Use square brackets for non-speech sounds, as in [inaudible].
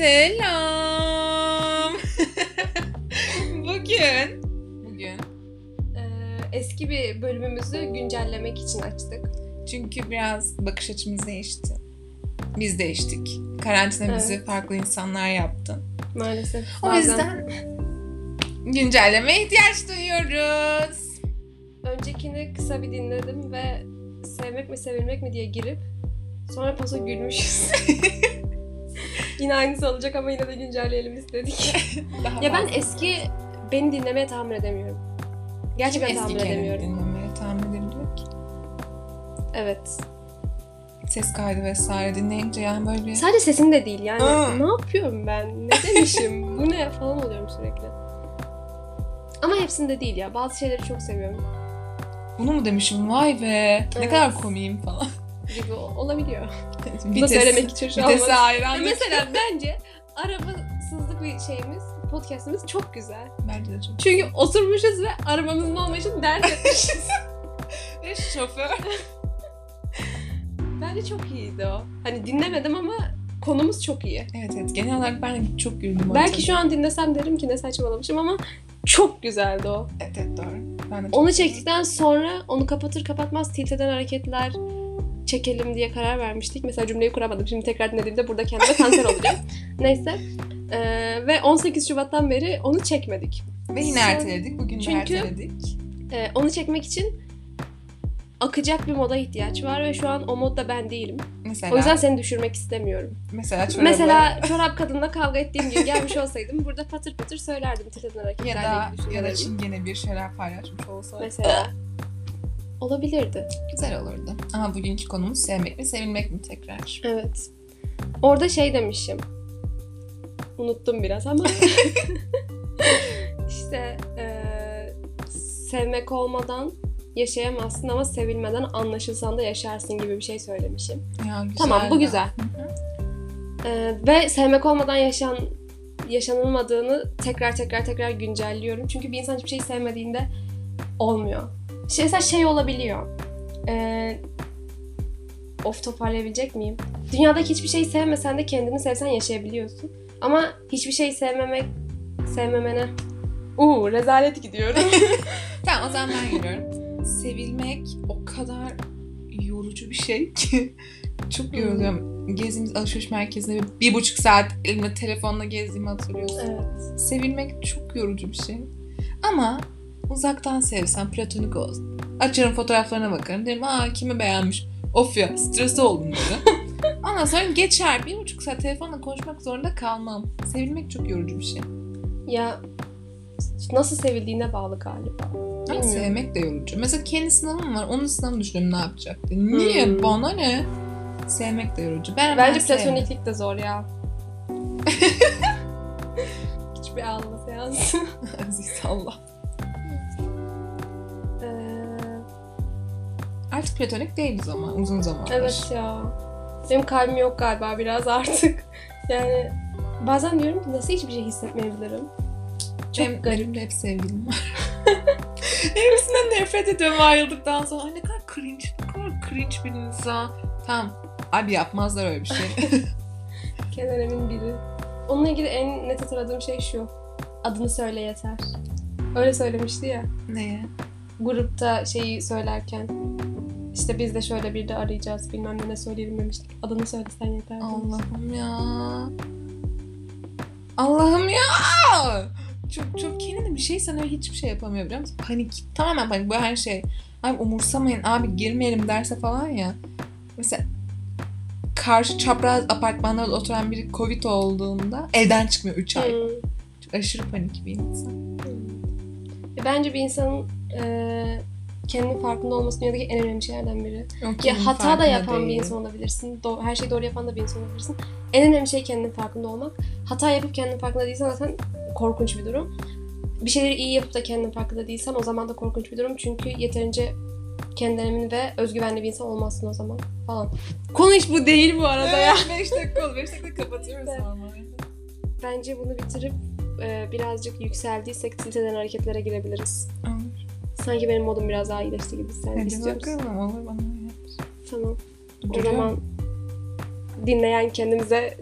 Selam. [laughs] bugün bugün Ee, eski bir bölümümüzü güncellemek için açtık. çünkü biraz bakış açımız değişti. Biz değiştik. Karantina bizi Evet. farklı insanlar yaptı. Maalesef. O Bazen yüzden güncellemeye ihtiyaç duyuyoruz. öncekini kısa bir dinledim ve sevmek mi sevilmek mi diye girip sonra paso gülmüşüz. [laughs] yine aynısı olacak ama yine de güncelleyelim istedik. [laughs] Ya ben eski beni dinlemeye tahammül edemiyorum. Gerçekten Eski tahammül edemiyorum. dinlemeye tahammül edebiliyor ki. Evet. Ses kaydı vesaire dinleyince yani böyle bir... Sadece sesin de değil yani. Aa. Ne yapıyorum ben? Ne demişim? [laughs] Bu ne falan oluyorum sürekli. Ama hepsinde değil ya. Bazı şeyleri çok seviyorum. Bunu mu demişim? Vay be. Ne Evet. kadar komiyim falan. Gibi olabiliyor. [laughs] Bunu söylemek için şu an. hayran. Mesela bence arabasızlık bir şeyimiz, podcastimiz çok güzel. Bence de çok. Çünkü oturmuşuz ve arabamızın olmayışını dert etmişiz. [laughs] Ve şoför. bence çok iyiydi o. Hani dinlemedim ama konumuz çok iyi. Evet evet genel olarak ben çok güldüm. Belki şu an dinlesem derim ki ne saçmalamışım ama çok güzeldi o. Evet evet doğru. Ben de Onu çektikten sonra onu kapatır kapatmaz tilt eden hareketler çekelim diye karar vermiştik. Mesela cümleyi kuramadım. Şimdi tekrar dinlediğimde burada kendime kanser olacağım. [laughs] Neyse. Ee, ve 18 Şubat'tan beri onu çekmedik. Ve yine erteledik. Bugün de Çünkü- erteledik. Ee, onu çekmek için akacak bir moda ihtiyaç var ve şu an o modda ben değilim. Mesela, O yüzden seni düşürmek istemiyorum. mesela çorabı Mesela çorap kadınla kavga ettiğim gibi gelmiş olsaydım burada patır patır söylerdim eden ya da, ya da çingene bir şeyler paylaşmış olsa Mesela. Olabilirdi. güzel olurdu. Ama bugünkü konumuz sevmek mi sevilmek mi tekrar? Evet. Orada şey demişim. Unuttum biraz ama. [laughs] işte eee, sevmek olmadan yaşayamazsın ama sevilmeden anlaşılsan da yaşarsın gibi bir şey söylemişim. Ya, güzel Tamam bu güzel. Eee, ve sevmek olmadan yaşan yaşanılmadığını tekrar tekrar tekrar güncelliyorum. Çünkü bir insan hiçbir şey sevmediğinde olmuyor. Şey, mesela şey olabiliyor. Eee of toparlayabilecek miyim? Dünyadaki hiçbir şeyi sevmesen de kendini sevsen yaşayabiliyorsun. Ama hiçbir şeyi sevmemek, sevmemene... Uuu rezalet gidiyorum. [laughs] Tamam o zaman ben geliyorum. Sevilmek o kadar yorucu bir şey ki [laughs] çok yoruluyorum. Gezdiğimiz alışveriş merkezinde bir, bir buçuk saat elimde telefonla gezdiğimi hatırlıyorsun. evet. Sevilmek çok yorucu bir şey. Ama uzaktan sevsem platonik olsun. Açarım fotoğraflarına bakarım. Derim aa kimi beğenmiş. Of ya stresi oldum derim. [laughs] Ondan sonra geçer. Bir buçuk saat telefonla konuşmak zorunda kalmam. Sevilmek çok yorucu bir şey. Ya nasıl sevildiğine bağlı galiba. Ama sevmek de yorucu. Mesela kendi sınavım var. Onun sınavını düşünüyorum ne yapacaktı. Niye? Hmm. Bana ne? Sevmek de yorucu. Ben Bence ben platoniklik de zor ya. [laughs] Hiçbir ağlama seansı. Aziz Allah. Platonik değiliz ama uzun zamandır. evet ya. Benim kalbim yok galiba biraz artık. [laughs] Yani bazen diyorum ki nasıl hiçbir şey hissetmeyebilirim. Çok Benim, garip. benim de hep sevgilim var. [laughs] Hepsinden nefret ediyorum ayrıldıktan sonra. Ay ne kadar cringe, ne kadar cringe bir insan. Tamam. Abi yapmazlar öyle bir şey. [laughs] Keneremin biri. Onunla ilgili en net hatırladığım şey şu. Adını söyle yeter. Öyle söylemişti ya. Neye? Grupta şeyi söylerken. İşte biz de şöyle bir de arayacağız bilmem ne söyleyelim demiştik. Adını söylesen yeter. Allah'ım ya. Allah'ım ya. Çok çok kendine bir şey sana hiçbir şey yapamıyor biliyor musun? Panik. Tamamen panik. Bu her şey. Abi umursamayın abi girmeyelim derse falan ya. Mesela karşı çapraz apartmanlarda oturan biri Covid olduğunda evden çıkmıyor 3 ay. Hmm. Çok aşırı panik bir insan. E, Bence bir insanın e, kendinin farkında olması dünyadaki en önemli şeylerden biri. Yok, Ya hata da yapan bir değil. insan olabilirsin. Do- her şeyi doğru yapan da bir insan olabilirsin. En önemli şey kendinin farkında olmak. Hata yapıp kendinin farkında değilsen zaten korkunç bir durum. Bir şeyleri iyi yapıp da kendinin farkında değilsen o zaman da korkunç bir durum. Çünkü yeterince kendinden emin ve özgüvenli bir insan olmazsın o zaman falan. Konu hiç bu değil bu arada ya. 5 dakika oldu. 5 dakika kapatıyoruz Evet. normalde. Bence bunu bitirip birazcık yükseldiysek tilt eden hareketlere girebiliriz. Olur. Sanki benim modum biraz daha iyileşti gibi. Sen Hadi istiyoruz. bakalım olur bana yap. Tamam. O zaman dinleyen kendimize